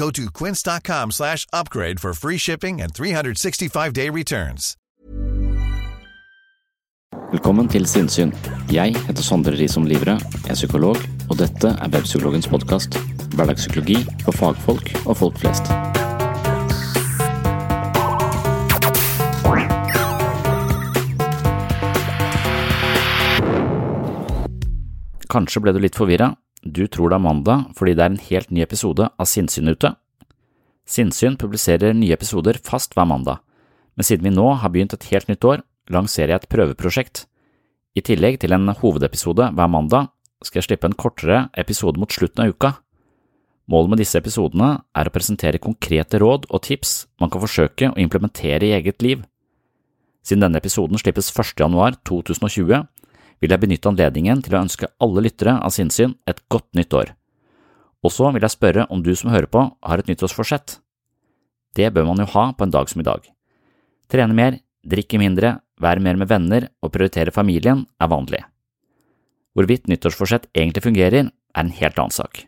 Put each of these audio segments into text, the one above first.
Go to quince.com slash upgrade for free shipping and 365-day returns. Velkommen til Sinnsyn. Jeg heter Sondre Risom Livre, er psykolog, og dette er Webpsykologens podkast. Hverdagspsykologi for fagfolk og folk flest. Kanskje ble du litt forvirra. Du tror det er mandag fordi det er en helt ny episode av Sinnsyn ute. Sinnsyn publiserer nye episoder fast hver mandag, men siden vi nå har begynt et helt nytt år, lanserer jeg et prøveprosjekt. I tillegg til en hovedepisode hver mandag skal jeg slippe en kortere episode mot slutten av uka. Målet med disse episodene er å presentere konkrete råd og tips man kan forsøke å implementere i eget liv. Siden denne episoden slippes 1. januar 2020, vil jeg benytte anledningen til å ønske alle lyttere av sinnssyn et godt nytt år. Og så vil jeg spørre om du som hører på, har et nyttårsforsett. Det bør man jo ha på en dag som i dag. Trene mer, drikke mindre, være mer med venner og prioritere familien er vanlig. Hvorvidt nyttårsforsett egentlig fungerer, er en helt annen sak.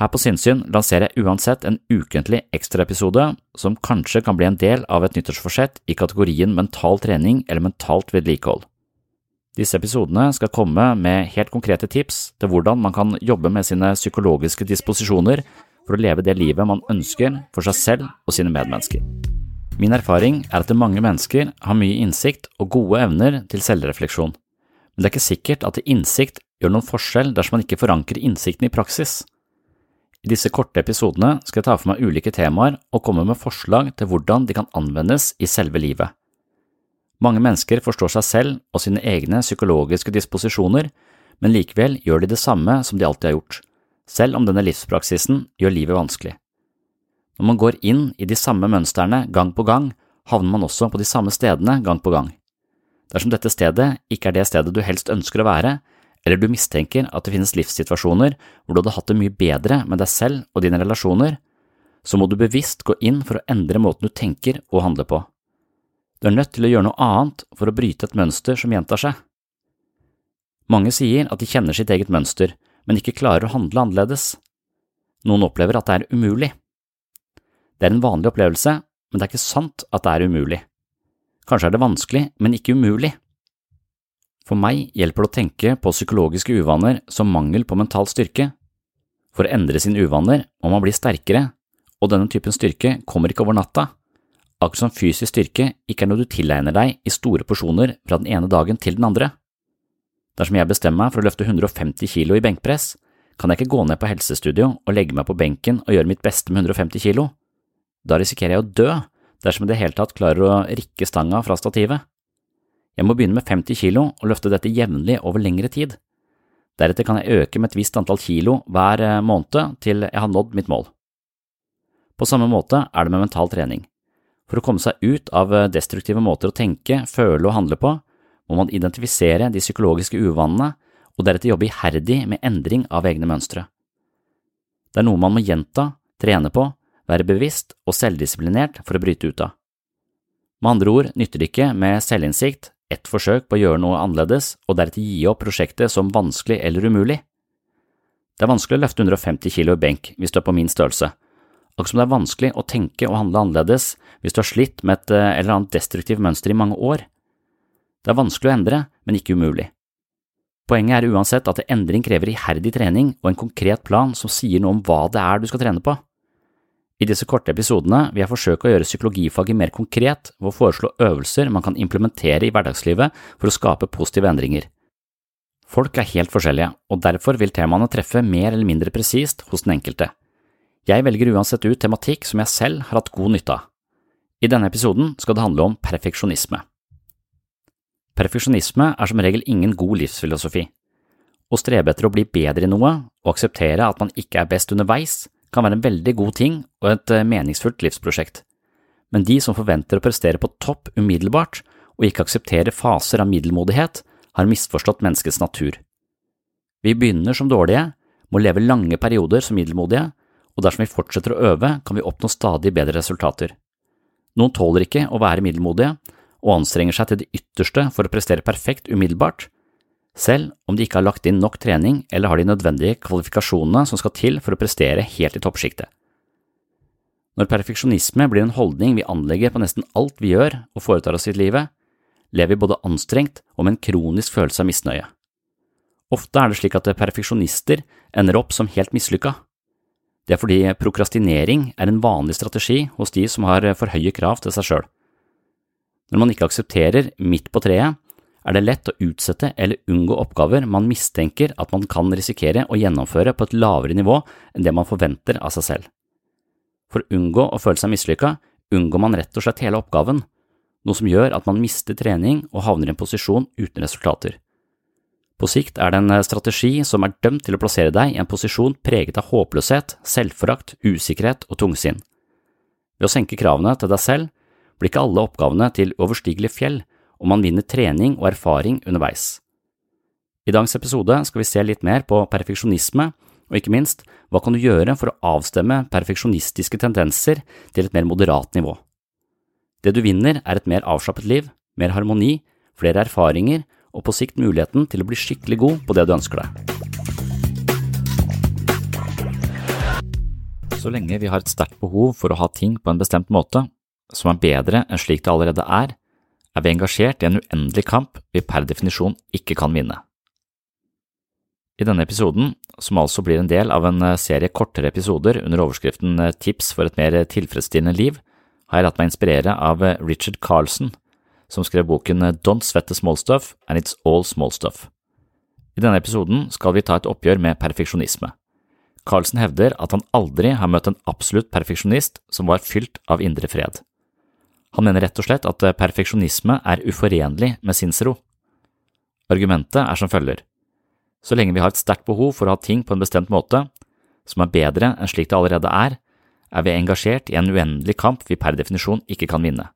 Her på Sinnsyn lanserer jeg uansett en ukentlig ekstraepisode som kanskje kan bli en del av et nyttårsforsett i kategorien mental trening eller mentalt vedlikehold. Disse episodene skal komme med helt konkrete tips til hvordan man kan jobbe med sine psykologiske disposisjoner for å leve det livet man ønsker for seg selv og sine medmennesker. Min erfaring er at mange mennesker har mye innsikt og gode evner til selvrefleksjon, men det er ikke sikkert at innsikt gjør noen forskjell dersom man ikke forankrer innsikten i praksis. I disse korte episodene skal jeg ta for meg ulike temaer og komme med forslag til hvordan de kan anvendes i selve livet. Mange mennesker forstår seg selv og sine egne psykologiske disposisjoner, men likevel gjør de det samme som de alltid har gjort, selv om denne livspraksisen gjør livet vanskelig. Når man går inn i de samme mønstrene gang på gang, havner man også på de samme stedene gang på gang. Dersom dette stedet ikke er det stedet du helst ønsker å være, eller du mistenker at det finnes livssituasjoner hvor du hadde hatt det mye bedre med deg selv og dine relasjoner, så må du bevisst gå inn for å endre måten du tenker og handler på. Du er nødt til å gjøre noe annet for å bryte et mønster som gjentar seg. Mange sier at de kjenner sitt eget mønster, men ikke klarer å handle annerledes. Noen opplever at det er umulig. Det er en vanlig opplevelse, men det er ikke sant at det er umulig. Kanskje er det vanskelig, men ikke umulig. For meg hjelper det å tenke på psykologiske uvaner som mangel på mental styrke. For å endre sine uvaner må man bli sterkere, og denne typen styrke kommer ikke over natta akkurat som fysisk styrke ikke er noe du tilegner deg i store porsjoner fra den ene dagen til den andre. Dersom jeg bestemmer meg for å løfte 150 kilo i benkpress, kan jeg ikke gå ned på helsestudio og legge meg på benken og gjøre mitt beste med 150 kilo. Da risikerer jeg å dø dersom jeg i det hele tatt klarer å rikke stanga fra stativet. Jeg må begynne med 50 kilo og løfte dette jevnlig over lengre tid. Deretter kan jeg øke med et visst antall kilo hver eh, måned til jeg har nådd mitt mål. På samme måte er det med mental trening. For å komme seg ut av eh, destruktive måter å tenke, føle og handle på, må man identifisere de psykologiske uvanene og deretter jobbe iherdig med endring av egne mønstre. Det er noe man må gjenta, trene på, være bevisst og selvdisiplinert for å bryte ut av. Med andre ord nytter det ikke med selvinnsikt, ett forsøk på å gjøre noe annerledes og deretter gi opp prosjektet som vanskelig eller umulig. Det er vanskelig å løfte 150 kilo i benk hvis du er på min størrelse, akkurat som det er vanskelig å tenke og handle annerledes hvis du har slitt med et eh, eller annet destruktivt mønster i mange år. Det er vanskelig å endre, men ikke umulig. Poenget er uansett at endring krever iherdig trening og en konkret plan som sier noe om hva det er du skal trene på. I disse korte episodene vil jeg forsøke å gjøre psykologifaget mer konkret ved å foreslå øvelser man kan implementere i hverdagslivet for å skape positive endringer. Folk er helt forskjellige, og derfor vil temaene treffe mer eller mindre presist hos den enkelte. Jeg velger uansett ut tematikk som jeg selv har hatt god nytte av. I denne episoden skal det handle om perfeksjonisme. Perfeksjonisme er som regel ingen god livsfilosofi. Å strebe etter å bli bedre i noe og akseptere at man ikke er best underveis, kan være en veldig god ting og et eh, meningsfullt livsprosjekt, men de som forventer å prestere på topp umiddelbart og ikke aksepterer faser av middelmodighet, har misforstått menneskets natur. Vi begynner som dårlige, må leve lange perioder som middelmodige, og dersom vi fortsetter å øve, kan vi oppnå stadig bedre resultater. Noen tåler ikke å være middelmodige og anstrenger seg til det ytterste for å prestere perfekt umiddelbart, selv om de ikke har lagt inn nok trening eller har de nødvendige kvalifikasjonene som skal til for å prestere helt i toppsjiktet. Når perfeksjonisme blir en holdning vi anlegger på nesten alt vi gjør og foretar oss i livet, lever vi både anstrengt og med en kronisk følelse av misnøye. Ofte er det slik at perfeksjonister ender opp som helt mislykka. Det er fordi prokrastinering er en vanlig strategi hos de som har for høye krav til seg sjøl. Når man ikke aksepterer midt på treet, er det lett å utsette eller unngå oppgaver man mistenker at man kan risikere å gjennomføre på et lavere nivå enn det man forventer av seg selv. For å unngå å føle seg mislykka, unngår man rett og slett hele oppgaven, noe som gjør at man mister trening og havner i en posisjon uten resultater. På sikt er det en strategi som er dømt til å plassere deg i en posisjon preget av håpløshet, selvforakt, usikkerhet og tungsinn. Ved å senke kravene til deg selv blir ikke alle oppgavene til uoverstigelige fjell, om man vinner trening og erfaring underveis. I dagens episode skal vi se litt mer på perfeksjonisme, og ikke minst, hva kan du gjøre for å avstemme perfeksjonistiske tendenser til et mer moderat nivå? Det du vinner, er et mer avslappet liv, mer harmoni, flere erfaringer og på sikt muligheten til å bli skikkelig god på det du ønsker deg. Så lenge vi har et sterkt behov for å ha ting på en bestemt måte, som er bedre enn slik det allerede er, er vi engasjert i en uendelig kamp vi per definisjon ikke kan vinne. I denne episoden, som altså blir en del av en eh, serie kortere episoder under overskriften eh, Tips for et mer tilfredsstillende liv, har jeg latt meg inspirere av eh, Richard Carlson, som skrev boken Don't Sweat the Small Stuff and It's All Small Stuff. I denne episoden skal vi ta et oppgjør med perfeksjonisme. Carlsen hevder at han aldri har møtt en absolutt perfeksjonist som var fylt av indre fred. Han mener rett og slett at perfeksjonisme er uforenlig med sinnsro. Argumentet er som følger. Så lenge vi har et sterkt behov for å ha ting på en bestemt måte, som er bedre enn slik det allerede er, er vi engasjert i en uendelig kamp vi per definisjon ikke kan vinne.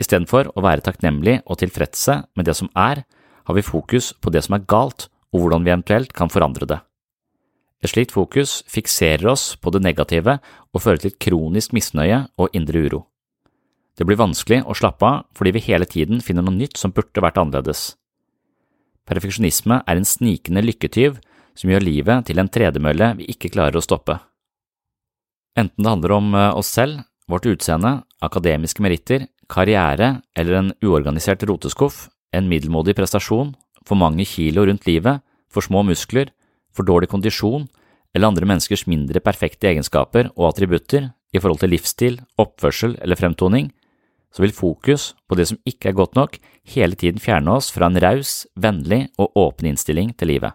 Istedenfor å være takknemlig og tilfredse med det som er, har vi fokus på det som er galt og hvordan vi eventuelt kan forandre det. Et slikt fokus fikserer oss på det negative og fører til kronisk misnøye og indre uro. Det blir vanskelig å slappe av fordi vi hele tiden finner noe nytt som burde vært annerledes. Perfeksjonisme er en snikende lykketyv som gjør livet til en tredemølle vi ikke klarer å stoppe. Enten det handler om eh, oss selv, vårt utseende, akademiske meritter, karriere eller en uorganisert roteskuff, en middelmådig prestasjon, for mange kilo rundt livet, for små muskler, for dårlig kondisjon eller andre menneskers mindre perfekte egenskaper og attributter i forhold til livsstil, oppførsel eller fremtoning, så vil fokus på det som ikke er godt nok, hele tiden fjerne oss fra en raus, vennlig og åpen innstilling til livet.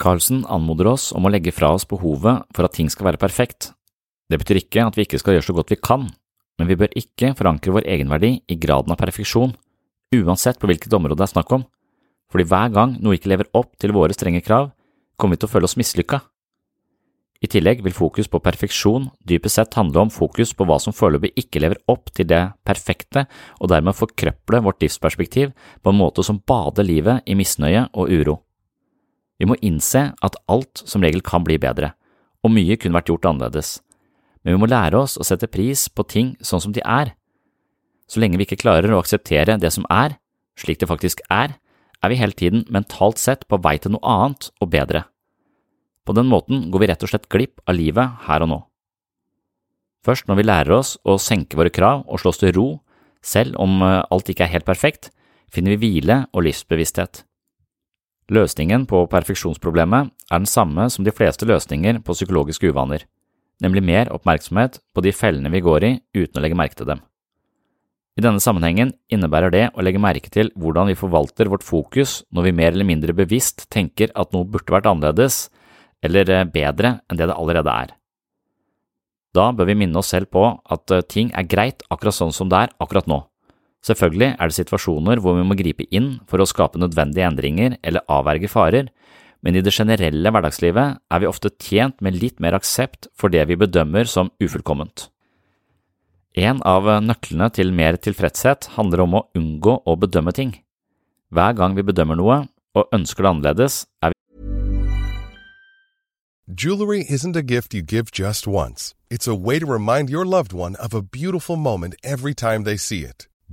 Carlsen anmoder oss om å legge fra oss behovet for at ting skal være perfekt. Det betyr ikke at vi ikke skal gjøre så godt vi kan, men vi bør ikke forankre vår egenverdi i graden av perfeksjon, uansett på hvilket område det er snakk om, fordi hver gang noe ikke lever opp til våre strenge krav, kommer vi til å føle oss mislykka. I tillegg vil fokus på perfeksjon dypest sett handle om fokus på hva som foreløpig ikke lever opp til det perfekte, og dermed forkrøple vårt livsperspektiv på en måte som bader livet i misnøye og uro. Vi må innse at alt som regel kan bli bedre, og mye kunne vært gjort annerledes, men vi må lære oss å sette pris på ting sånn som de er. Så lenge vi ikke klarer å akseptere det som er, slik det faktisk er, er vi hele tiden mentalt sett på vei til noe annet og bedre. På den måten går vi rett og slett glipp av livet her og nå. Først når vi lærer oss å senke våre krav og slå oss til ro, selv om eh, alt ikke er helt perfekt, finner vi hvile og livsbevissthet. Løsningen på perfeksjonsproblemet er den samme som de fleste løsninger på psykologiske uvaner, nemlig mer oppmerksomhet på de fellene vi går i uten å legge merke til dem. I denne sammenhengen innebærer det å legge merke til hvordan vi forvalter vårt fokus når vi mer eller mindre bevisst tenker at noe burde vært annerledes eller eh, bedre enn det det allerede er. Da bør vi minne oss selv på at eh, ting er greit akkurat sånn som det er akkurat nå. Selvfølgelig er det situasjoner hvor vi må gripe inn for å skape nødvendige endringer eller avverge farer, men i det generelle hverdagslivet er vi ofte tjent med litt mer aksept for det vi bedømmer som ufullkomment. En av nøklene til mer tilfredshet handler om å unngå å bedømme ting. Hver gang vi bedømmer noe og ønsker det annerledes, er vi Jewelry isn't a gift you give just once. It's a way to remind your loved one of a beautiful moment every time they see it.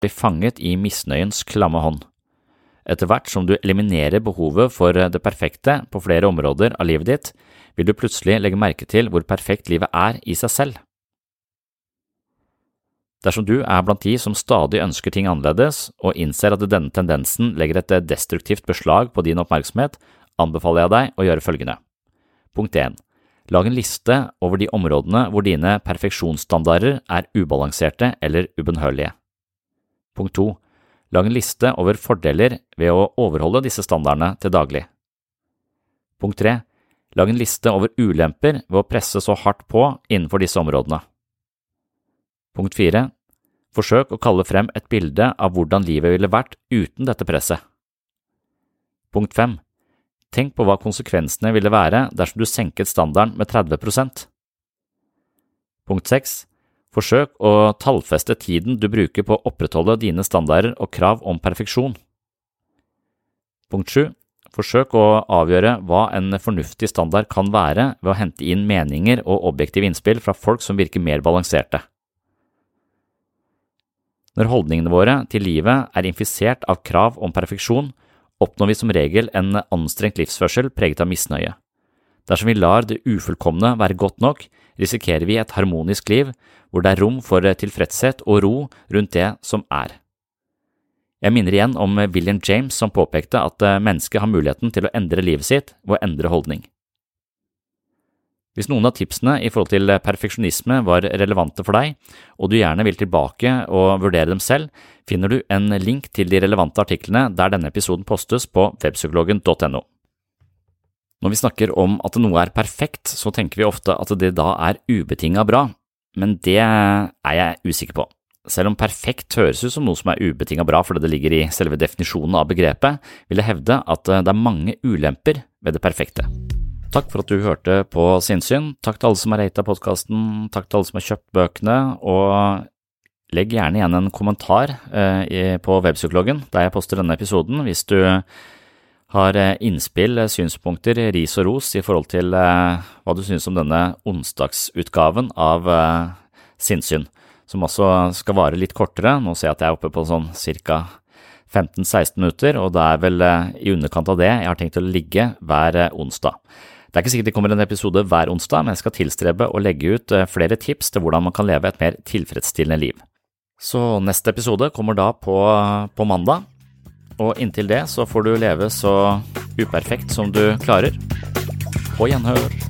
Blir fanget i misnøyens klamme hånd. Etter hvert som du eliminerer behovet for det perfekte på flere områder av livet ditt, vil du plutselig legge merke til hvor perfekt livet er i seg selv. Dersom du er blant de som stadig ønsker ting annerledes, og innser at denne tendensen legger et destruktivt beslag på din oppmerksomhet, anbefaler jeg deg å gjøre følgende. Punkt 1. Lag en liste over de områdene hvor dine perfeksjonsstandarder er ubalanserte eller ubønnhørlige. Punkt 2. Lag en liste over fordeler ved å overholde disse standardene til daglig. Punkt 3. Lag en liste over ulemper ved å presse så hardt på innenfor disse områdene. Punkt 4. Forsøk å kalle frem et bilde av hvordan livet ville vært uten dette presset. Punkt 5. Tenk på hva konsekvensene ville være dersom du senket standarden med 30% Punkt 6. Forsøk å tallfeste tiden du bruker på å opprettholde dine standarder og krav om perfeksjon. Punkt 7. Forsøk å avgjøre hva en fornuftig standard kan være ved å hente inn meninger og objektive innspill fra folk som virker mer balanserte. Når holdningene våre til livet er infisert av krav om perfeksjon, oppnår vi som regel en anstrengt livsførsel preget av misnøye. Dersom vi lar det ufullkomne være godt nok, risikerer vi et harmonisk liv hvor det er rom for tilfredshet og ro rundt det som er. Jeg minner igjen om William James som påpekte at eh, mennesket har muligheten til å endre livet sitt ved å endre holdning. Hvis noen av tipsene i forhold til perfeksjonisme var relevante for deg, og du gjerne vil tilbake og vurdere dem selv, finner du en link til de relevante artiklene der denne episoden postes på webpsykologen.no. Når vi snakker om at noe er perfekt, så tenker vi ofte at det da er ubetinga bra, men det er jeg usikker på. Selv om perfekt høres ut som noe som er ubetinga bra fordi det ligger i selve definisjonen av begrepet, vil jeg hevde at eh, det er mange ulemper ved det perfekte. Takk for at du hørte på Sinnsyn, takk til alle som har rata podkasten, takk til alle som har kjøpt bøkene, og legg gjerne igjen en kommentar eh, på Webpsykologen der jeg poster denne episoden, hvis du har eh, innspill, synspunkter, ris og ros i forhold til hva du synes om denne onsdagsutgaven av Sinnsyn som også skal vare litt kortere. Nå ser jeg at jeg er oppe på sånn ca. 15-16 minutter, og det er vel eh, i underkant av det jeg har tenkt å ligge hver eh, onsdag. Det er ikke sikkert det kommer en episode hver onsdag, men jeg skal tilstrebe å legge ut eh, flere tips til hvordan man kan leve et mer tilfredsstillende liv. Så neste episode kommer da på, på mandag, og inntil det så får du leve så uperfekt som du klarer. På gjenhør.